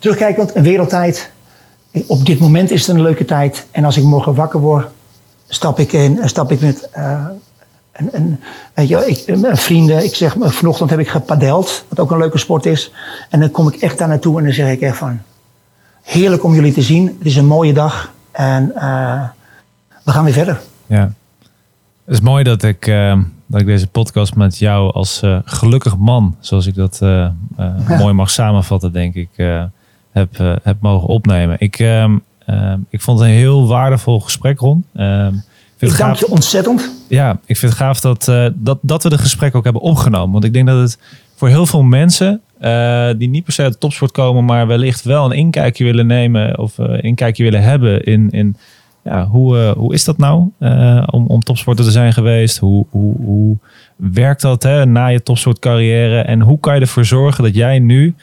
terugkijkend, een wereldtijd. Op dit moment is het een leuke tijd. En als ik morgen wakker word, stap ik, in, stap ik met uh, een, een, weet je, ik, een vrienden. Ik zeg, vanochtend heb ik gepadeld, wat ook een leuke sport is. En dan kom ik echt daar naartoe en dan zeg ik echt van, heerlijk om jullie te zien. Het is een mooie dag. En we gaan weer verder. Ja. Het is mooi dat ik, uh, dat ik deze podcast met jou als uh, gelukkig man, zoals ik dat uh, ja. [laughs] mooi mag samenvatten, denk ik, heb, heb mogen opnemen. Ik, ehm, ik vond het een heel waardevol gesprek, Ron. Ehm, ik dank je ontzettend. Ja, ik vind het gaaf dat, dat, dat we de gesprek ook hebben opgenomen. Want ik denk dat het voor heel veel mensen die niet per se uit de topsport komen, maar wellicht wel een inkijkje willen nemen of een inkijkje willen hebben in, in ja, hoe, uh, hoe is dat nou uh, om, om topsporter te zijn geweest? Hoe, hoe, hoe werkt dat hè, na je topsportcarrière? En hoe kan je ervoor zorgen dat jij nu,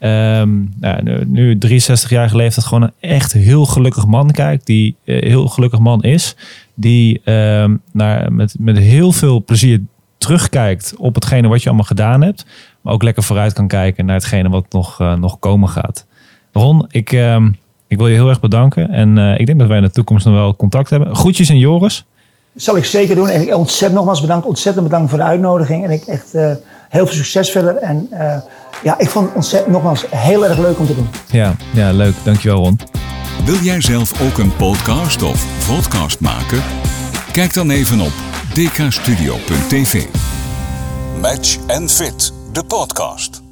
nou, nu, nu 63 jaar leeftijd, gewoon een echt heel gelukkig man kijkt, die uh, heel gelukkig man is, die um, naar, met, met heel veel plezier terugkijkt op hetgene wat je allemaal gedaan hebt, maar ook lekker vooruit kan kijken naar hetgene wat nog, nog komen gaat. Ron, ik. Um, ik wil je heel erg bedanken. En uh, ik denk dat wij in de toekomst nog wel contact hebben. Groetjes in Joris. Dat zal ik zeker doen. En ik ontzettend nogmaals bedankt. Ontzettend bedankt voor de uitnodiging. En ik echt uh, heel veel succes verder. En uh, ja, ik vond het ontzettend nogmaals heel erg leuk om te doen. Ja, ja leuk. Dankjewel Ron. Wil jij zelf ook een podcast of podcast maken? Kijk dan even op dkstudio.tv. Match and Fit, de podcast.